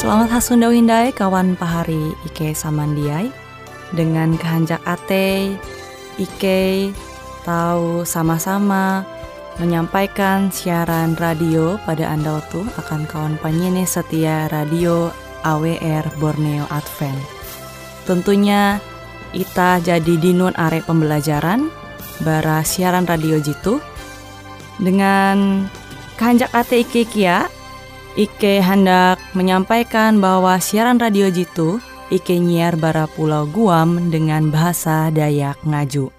Selamat hasundau hindai kawan pahari Ike Samandiai Dengan kehanjak ate Ike tahu sama-sama menyampaikan siaran radio pada Anda waktu akan kawan penyene setia radio AWR Borneo Advent. Tentunya Ita jadi dinun arek pembelajaran bara siaran radio jitu dengan kehanjak ate Ike kia Ike hendak menyampaikan bahwa siaran radio jitu Ike nyiar bara pulau Guam dengan bahasa Dayak Ngaju.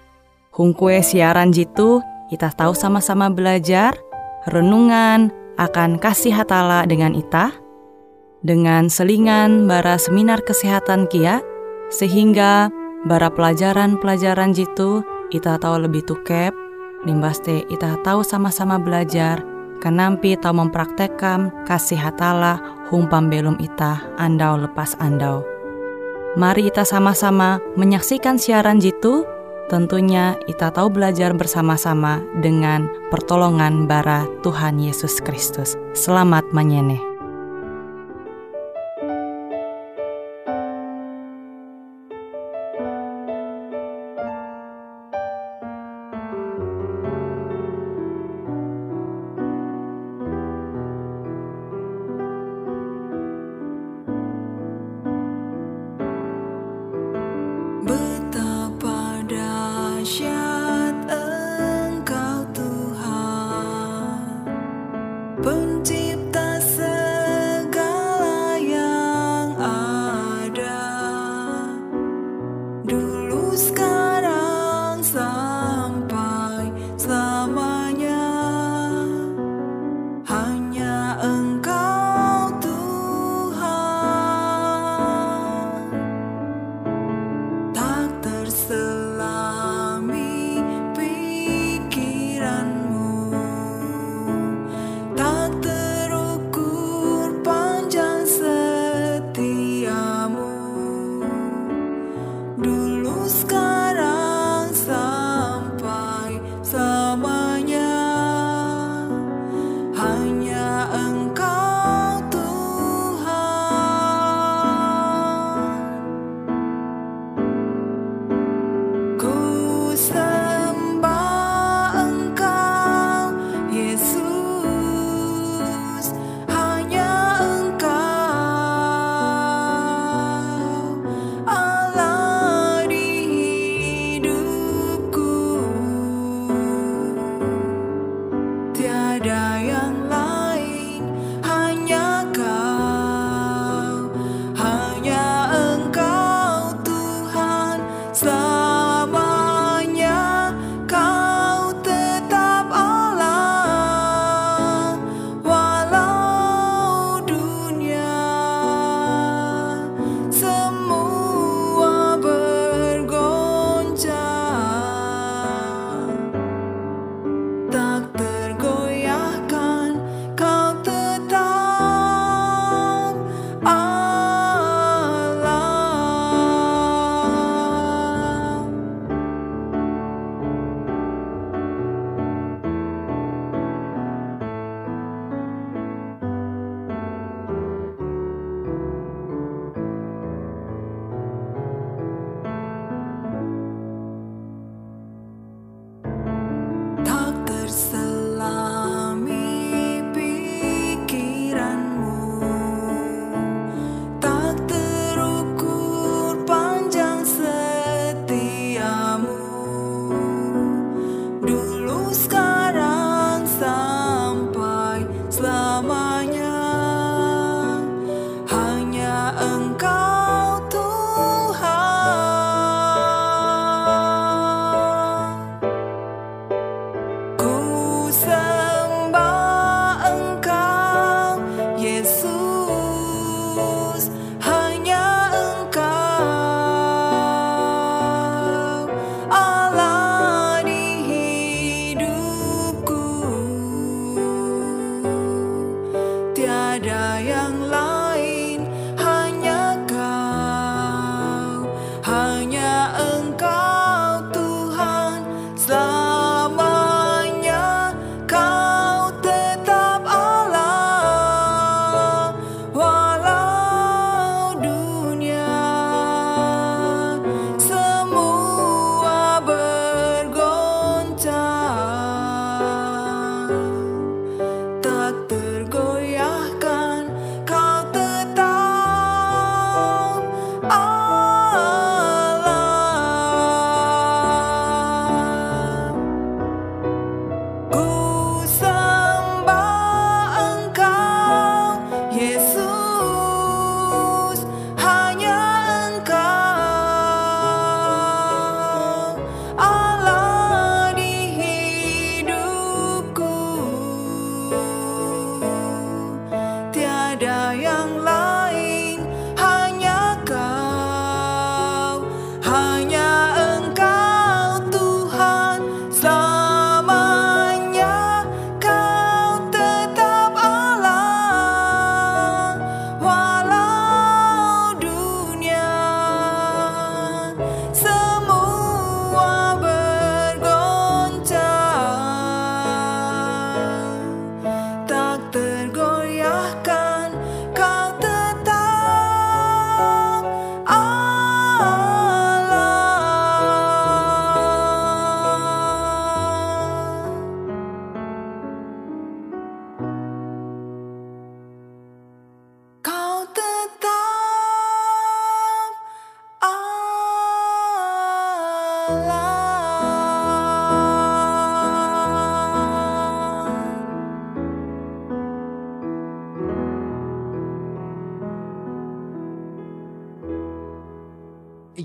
Hungkue siaran jitu kita tahu sama-sama belajar, renungan akan kasih hatala dengan ita, dengan selingan bara seminar kesehatan kia, sehingga bara pelajaran-pelajaran jitu ita tahu lebih tukep, limbaste ita tahu sama-sama belajar, kenampi tahu mempraktekkan kasih hatala humpam belum ita andau lepas andau. Mari kita sama-sama menyaksikan siaran jitu Tentunya kita tahu belajar bersama-sama dengan pertolongan bara Tuhan Yesus Kristus. Selamat menyeneh.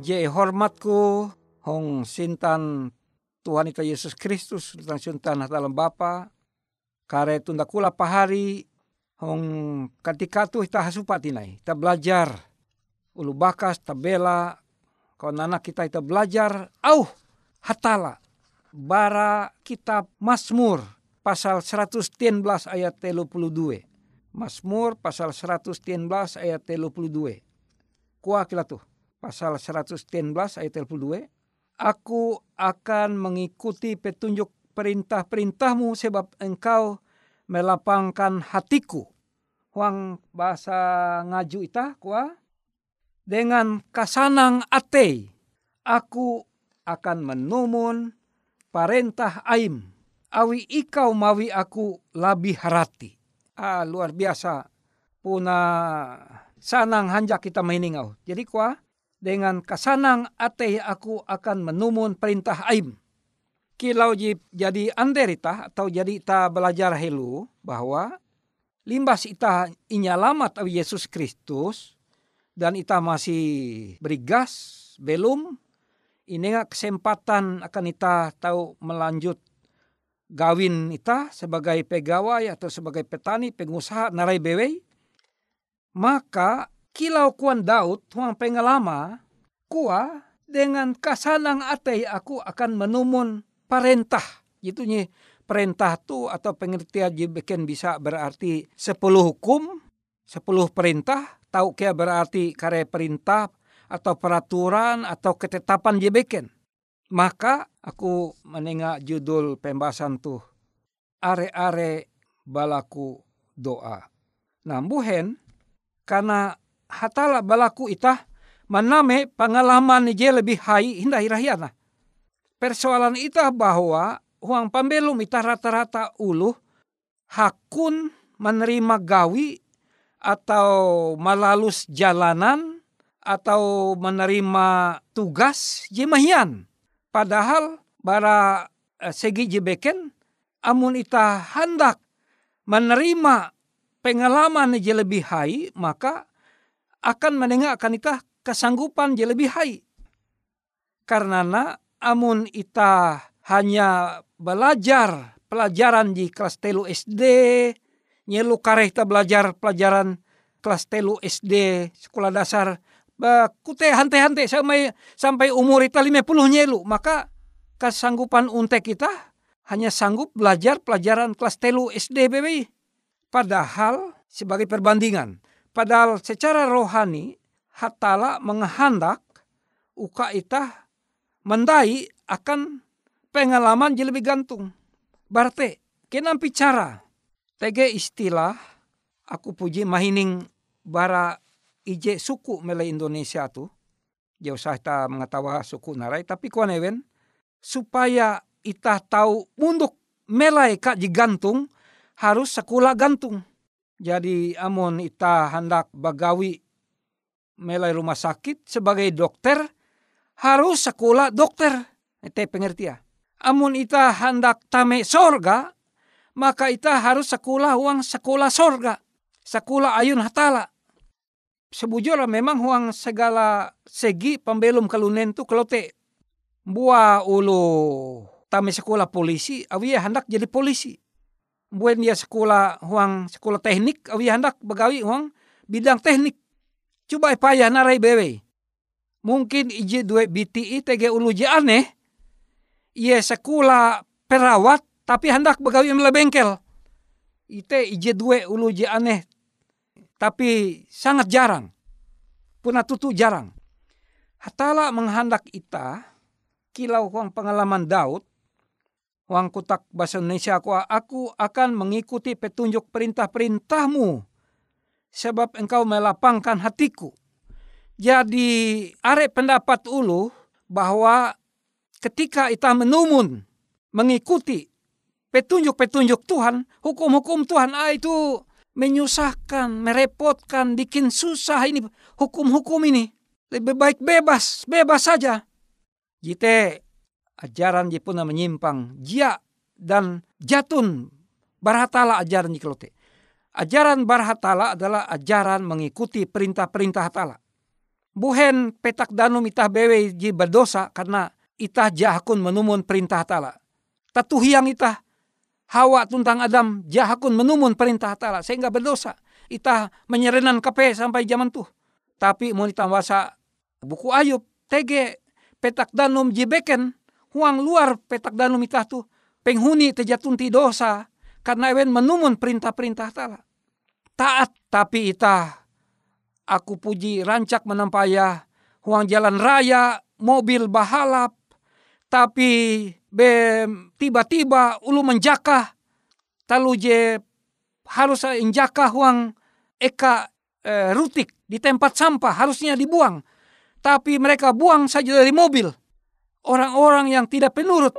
Ije hormatku hong sintan Tuhan ita Yesus Kristus tentang sintan dalam Bapa kare tunda kula pahari hong ketika tu ita hasupat inai ita belajar ulu bakas tabela kawan anak kita ita belajar au hatala bara kitab Mazmur pasal 113 ayat 32. Mazmur pasal 113 ayat 32. Kuah kila tuh. Pasal 113 ayat 32. Aku akan mengikuti petunjuk perintah-perintahmu sebab engkau melapangkan hatiku. Huang bahasa ngaju ita kuah. Dengan kasanang ate, aku akan menumun parentah aim awi ikau mawi aku labi harati. Ah, luar biasa. Puna sanang hanjak kita meningau. Jadi kuah dengan kasanang ate aku akan menumun perintah aim. Kilau jadi anderita atau jadi ita belajar helu bahwa limbas ita inyalamat awi Yesus Kristus dan ita masih berigas belum ini kesempatan akan ita tahu melanjut gawin ita sebagai pegawai atau sebagai petani pengusaha narai bewei maka kilau kuan Daud tuang pengalama kua dengan kasanang atei aku akan menumun perintah itu nih perintah tu atau pengertian bikin bisa berarti sepuluh hukum sepuluh perintah. Tahu kia berarti kare perintah atau peraturan atau ketetapan jebeken maka aku menengah judul pembahasan tuh are-are balaku doa. Nah buhen karena hatala balaku itah maname pengalaman je lebih hai hindah irahiana. Persoalan itah bahwa uang pembelum itah rata-rata uluh hakun menerima gawi atau melalus jalanan atau menerima tugas jemahian Padahal bara uh, segi jebeken amun ita hendak menerima pengalaman je lebih hai maka akan mendengarkan ita kesanggupan je lebih hai. Karena na amun ita hanya belajar pelajaran di kelas telu SD, nyelu kareh ita belajar pelajaran kelas telu SD, sekolah dasar kute hante-hante sampai sampai umur kita 50 nyelu maka kesanggupan untek kita hanya sanggup belajar pelajaran kelas telu SD BBI. Padahal sebagai perbandingan, padahal secara rohani hatala menghendak uka ita mendai akan pengalaman jadi lebih gantung. Berarti kenapa bicara? Tege istilah aku puji mahining bara ije suku mele Indonesia tu jauh saya ta mengetahui suku narai tapi kuan ewen supaya ita tahu munduk melai kak gantung harus sekolah gantung jadi amon ita hendak bagawi melai rumah sakit sebagai dokter harus sekolah dokter. Itu pengertian amun ita hendak tame sorga maka ita harus sekolah uang sekolah sorga sekolah ayun hatala. Sebujurnya memang huang segala segi pembelum kalunen tu kalau te buah ulu tame sekolah polisi awi hendak jadi polisi buen dia sekolah huang sekolah teknik awi hendak begawi huang bidang teknik coba payah narai bewe mungkin ije dua BTI tege ulu je aneh ia sekolah perawat tapi hendak begawi mele bengkel ite ije dua ulu je aneh tapi sangat jarang. Puna tutu jarang. Hatala menghendak ita, kilau huang pengalaman Daud, huang kutak bahasa Indonesia aku, aku akan mengikuti petunjuk perintah-perintahmu, sebab engkau melapangkan hatiku. Jadi are pendapat ulu bahwa ketika ita menumun mengikuti petunjuk-petunjuk Tuhan, hukum-hukum Tuhan, ah itu menyusahkan, merepotkan, bikin susah ini hukum-hukum ini. Lebih baik bebas, bebas saja. Jite ajaran jipuna menyimpang, jia dan jatun barhatala ajaran jiklote. Ajaran barhatala adalah ajaran mengikuti perintah-perintah hatala. buhen petak danum itah bewe ji berdosa karena itah jahakun menumun perintah tala. Tatu hiang itah Hawa tuntang Adam jahakun menumun perintah tala sehingga berdosa. Itah menyerenan kape sampai zaman tuh. Tapi mau wasa buku Ayub tege petak danum jibeken huang luar petak danum itah tuh penghuni tejatunti dosa karena ewen menumun perintah-perintah tala. Taat tapi itah. Aku puji rancak menampaya huang jalan raya mobil bahalap. Tapi be tiba-tiba ulu menjaka talu je harus injaka huang? Eka e, rutik di tempat sampah harusnya dibuang. Tapi mereka buang saja dari mobil orang-orang yang tidak penurut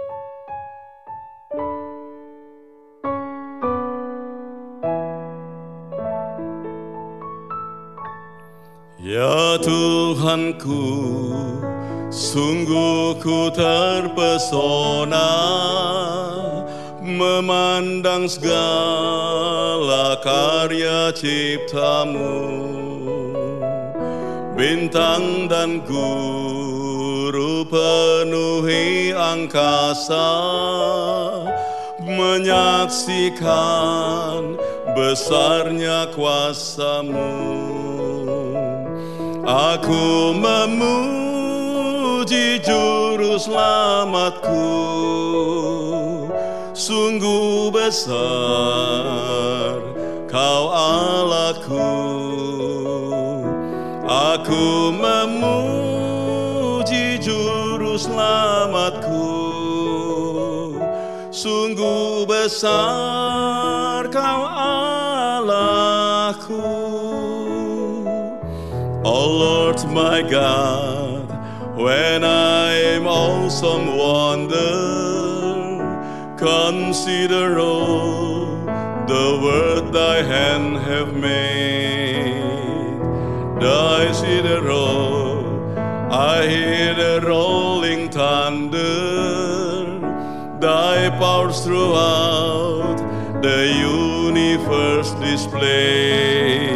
Ya Tuhanku, sungguh ku terpesona memandang segala karya ciptamu. Bintang dan guru penuhi angkasa menyaksikan besarnya kuasamu. Aku memuji juru selamatku Sungguh besar kau Allahku Aku memuji selamatku. Sungguh besar kau Allahku. Oh Lord my God, when I am awesome wonder, consider all the word thy hand have made. Thy see the roll, I hear the rolling thunder, thy powers throughout the universe display.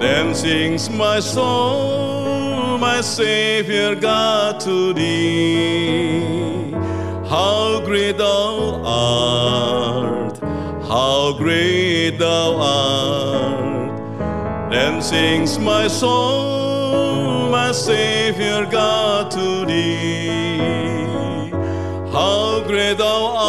Then sings my soul, my Savior God to thee. How great thou art, how great thou art. Then sings my soul, Savior God to thee. How great thou art,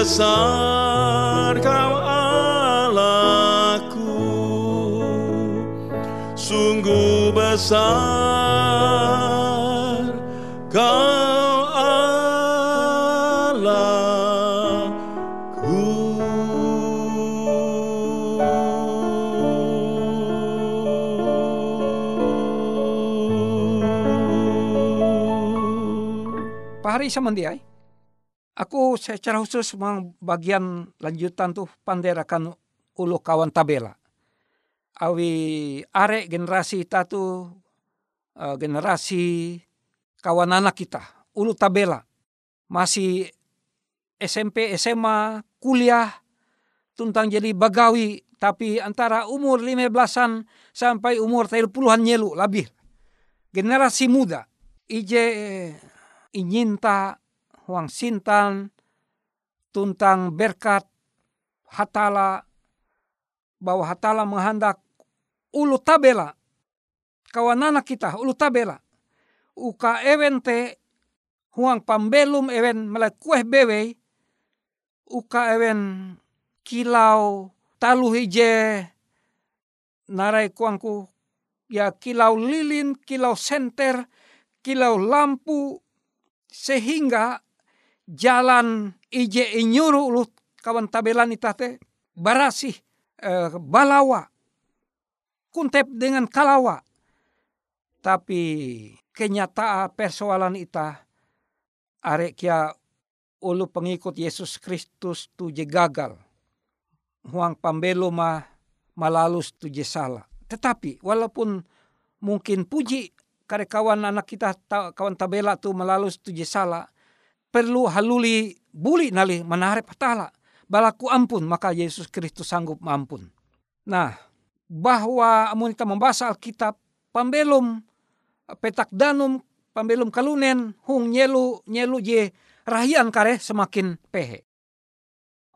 besar kau Allahku. Sungguh besar kau Allahku. Pak Hari aku secara khusus memang bagian lanjutan tuh panderakan ulu kawan tabela. Awi are generasi kita tuh eh, generasi kawan anak kita, ulu tabela. Masih SMP, SMA, kuliah, tuntang jadi bagawi, tapi antara umur 15-an sampai umur 30-an nyelu lebih. Generasi muda, ije inyinta huang sintan tuntang berkat hatala bahwa hatala menghendak ulu tabela. Kawan anak kita ulu tabela. Uka ewen te huang pambelum ewen melek kueh bewe uka ewen kilau talu hije narai kuangku ya kilau lilin kilau senter kilau lampu sehingga jalan ije inyuru ulu kawan tabelan itate barasih eh, balawa kuntep dengan kalawa tapi kenyataan persoalan ita are kia ulu pengikut Yesus Kristus tu je gagal. Huang pambelo ma malalus tu je salah. Tetapi walaupun mungkin puji kare kawan anak kita kawan tabela tu malalus tu je salah perlu haluli buli nali menarik patala balaku ampun maka Yesus Kristus sanggup mampun. Nah, bahwa amun kita membaca Alkitab pambelum petak danum pambelum kalunen hung nyelu nyelu je rahian kare semakin pehe.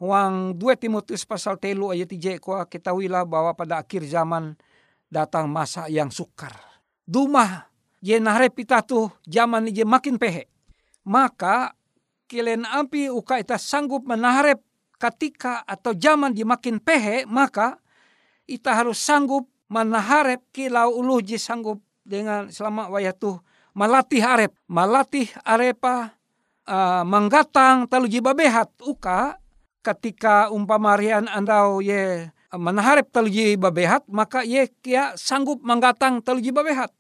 Huang 2 Timotius pasal telu ayat 3 kita ketahuilah bahwa pada akhir zaman datang masa yang sukar. Dumah je nahre pita tu zaman je makin pehe. Maka kilen ampi uka ita sanggup menaharep ketika atau zaman je makin pehe maka ita harus sanggup menaharep kilau ulu je sanggup dengan selama wayatu malatih arep. Malatih arepa uh, menggatang talu jiba behat uka ketika umpamarian andau ye menaharep talu jiba behat maka ye kia sanggup menggatang talu jiba behat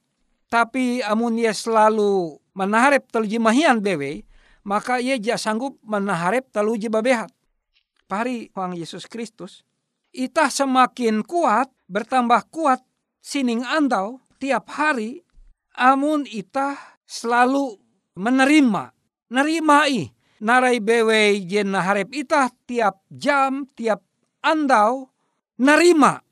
tapi amun ye selalu menaharep talu mahian bewe maka ye ja sanggup menaharep talu jiba behat pari Huang Yesus Kristus itah semakin kuat, bertambah kuat sining andau tiap hari, amun itah selalu menerima, nerimai narai bewe jen harap itah tiap jam, tiap andau, nerima.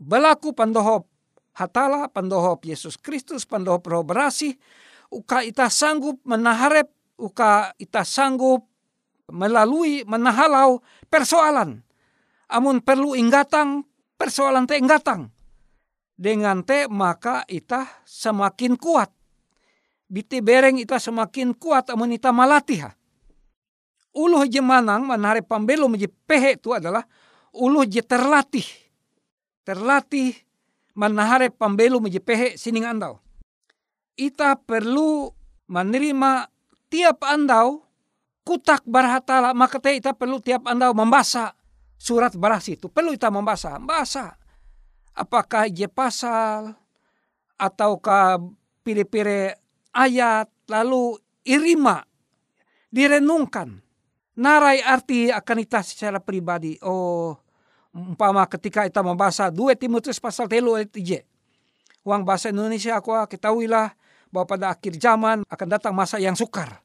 Belaku pandohop hatala, pandohop Yesus Kristus, pandohop roh berasih, uka itah sanggup menaharep, uka itah sanggup melalui menahalau persoalan. Amun perlu inggatang persoalan te inggatang. Dengan te maka ita semakin kuat. Biti bereng ita semakin kuat amun ita malatiha uluh je manang manare pambelo meje pehe itu adalah uluh je terlatih. Terlatih manahare pambelo meje pehe sining andau. Ita perlu menerima tiap andau kutak barhatala maka te ita perlu tiap andau membaca surat berasi itu perlu kita membaca. Baca. Apakah je pasal ataukah pilih-pilih ayat lalu irima direnungkan. Narai arti akan kita secara pribadi. Oh, umpama ketika kita membaca 2 Timotius pasal telu ayat 3. Uang bahasa Indonesia aku ketahuilah bahwa pada akhir zaman akan datang masa yang sukar.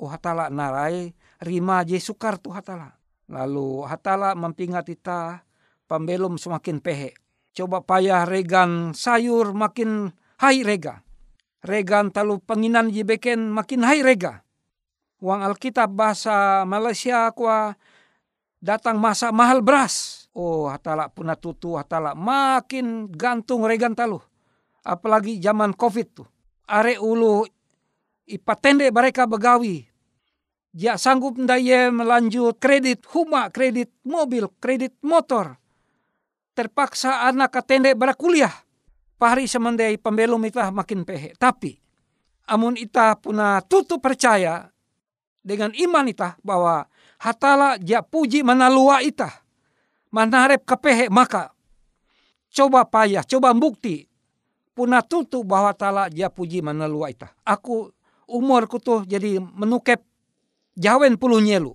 Oh hatala narai rima je sukar tuh hatala. Lalu hatala mempingat ita pembelum semakin pehe. Coba payah regan sayur makin hai rega. Regan talu penginan jibeken makin hai rega. Uang Alkitab bahasa Malaysia kuah datang masa mahal beras. Oh hatala puna tutu hatala makin gantung regan talu. Apalagi zaman covid tuh. Are ulu ipatende mereka begawi Ya sanggup ndaya melanjut kredit huma, kredit mobil, kredit motor. Terpaksa anak katende kuliah. Pahari semendai pembelum ita makin pehe. Tapi amun ita puna tutu percaya dengan iman ita bahwa hatala ja puji manalua ita. Manarep kepehe maka coba payah, coba bukti puna tutu bahwa tala ja puji manalua ita. Aku umurku tuh jadi menukep jawen puluh nyelu.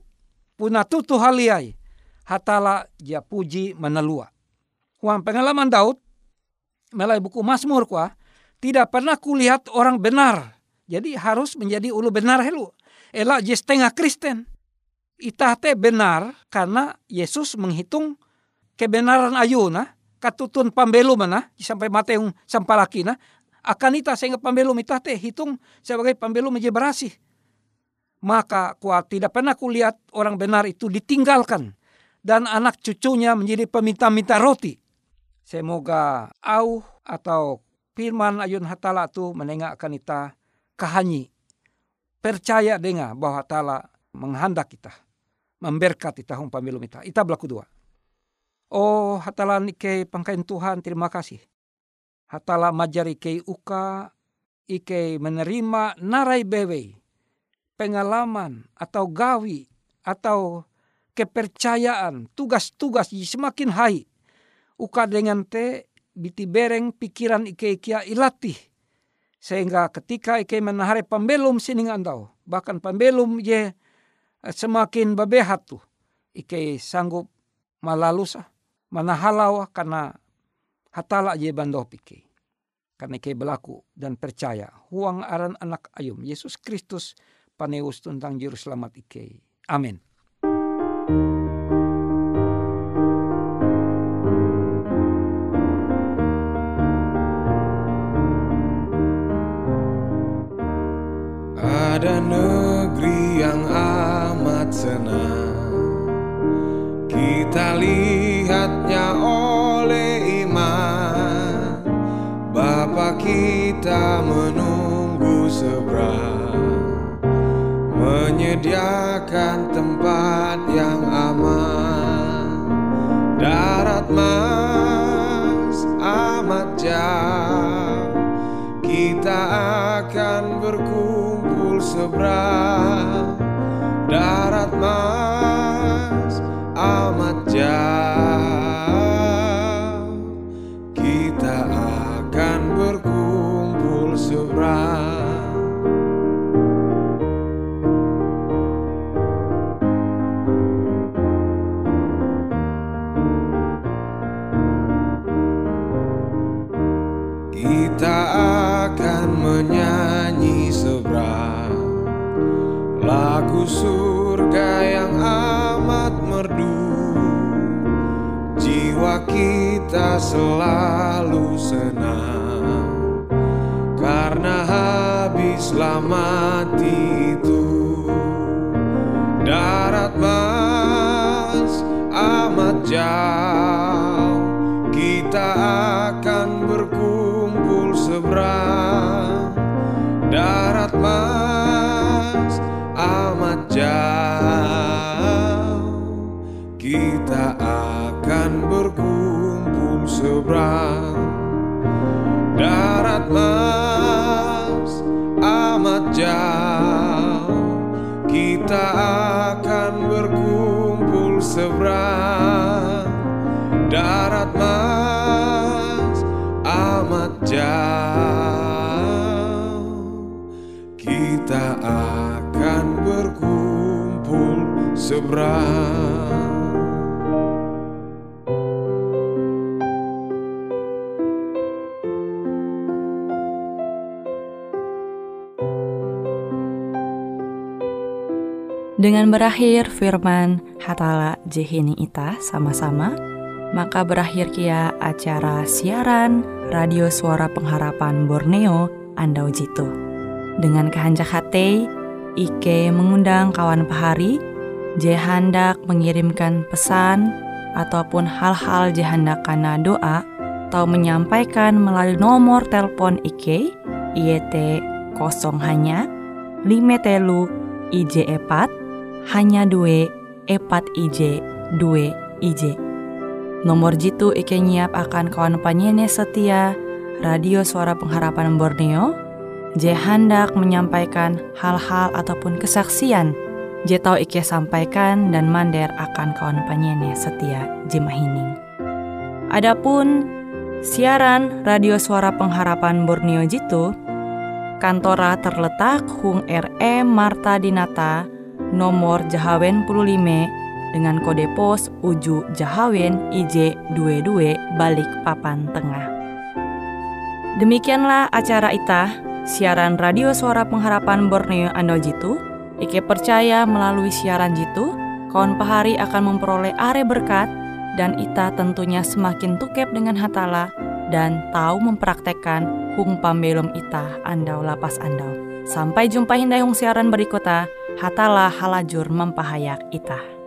Puna tutu haliai. Hatala ja puji menelua. Huang pengalaman Daud, melalui buku Mazmur kuah, tidak pernah kulihat orang benar. Jadi harus menjadi ulu benar helu. Elak je setengah Kristen. Itah te benar karena Yesus menghitung kebenaran ayuna katutun pambelu mana sampai mateung sampalakina akan ita sehingga pambelu itah te hitung sebagai pambelu menjadi berasih maka kuat tidak pernah kulihat orang benar itu ditinggalkan dan anak cucunya menjadi peminta-minta roti. Semoga au atau firman ayun hatala itu menengahkan kita kehanyi. Percaya dengan bahwa hatala menghandak kita. Memberkati tahun pemilu kita. Ita belaku dua. Oh hatala nike pangkain Tuhan terima kasih. Hatala majari kei uka ike menerima narai bewe pengalaman atau gawi atau kepercayaan tugas-tugas semakin hai uka dengan te biti bereng pikiran ike ikia ilatih Sehingga ketika ike menahari pembelum sining andau. Bahkan pembelum ye semakin bebehat tuh. Ike sanggup malalusa. Manahalau karena hatala je bandau ike. Karena ike berlaku dan percaya. Huang aran anak ayum. Yesus Kristus paneus tentang juru selamat ike. Amin. Menyediakan tempat yang aman. Darat mas amat jauh. Kita akan berkumpul seberang Darat mas amat jauh selalu senang. Karena habislah mati itu Darat mas amat jauh seberang Darat mas amat jauh. Kita akan berkumpul seberang. Darat mas amat jauh. Kita akan berkumpul seberang Dengan berakhir firman Hatala Jehini Ita sama-sama, maka berakhir kia acara siaran Radio Suara Pengharapan Borneo Andau Jitu. Dengan kehanjak hati, Ike mengundang kawan pahari, je hendak mengirimkan pesan ataupun hal-hal je hendak karena doa atau menyampaikan melalui nomor telepon Ike, IET kosong hanya 5 telu IJ epat hanya dua epat IJ dua IJ. Nomor jitu Ike nyiap akan kawan penyanyi setia Radio Suara Pengharapan Borneo Je hendak menyampaikan hal-hal ataupun kesaksian Je tau Ike sampaikan dan mander akan kawan penyanyi setia Jimahining. Adapun siaran Radio Suara Pengharapan Borneo Jitu kantora terletak Hung RE Marta Dinata nomor Jahawen 15 dengan kode pos Uju Jahawen IJ 22 balik papan tengah. Demikianlah acara ita siaran radio suara pengharapan Borneo Ando Jitu. Ike percaya melalui siaran Jitu, kawan pahari akan memperoleh are berkat dan ita tentunya semakin tukep dengan hatala dan tahu mempraktekkan hung pambelum ita andau lapas andau. Sampai jumpa hindai hung siaran berikutnya, hatala halajur mempahayak ita.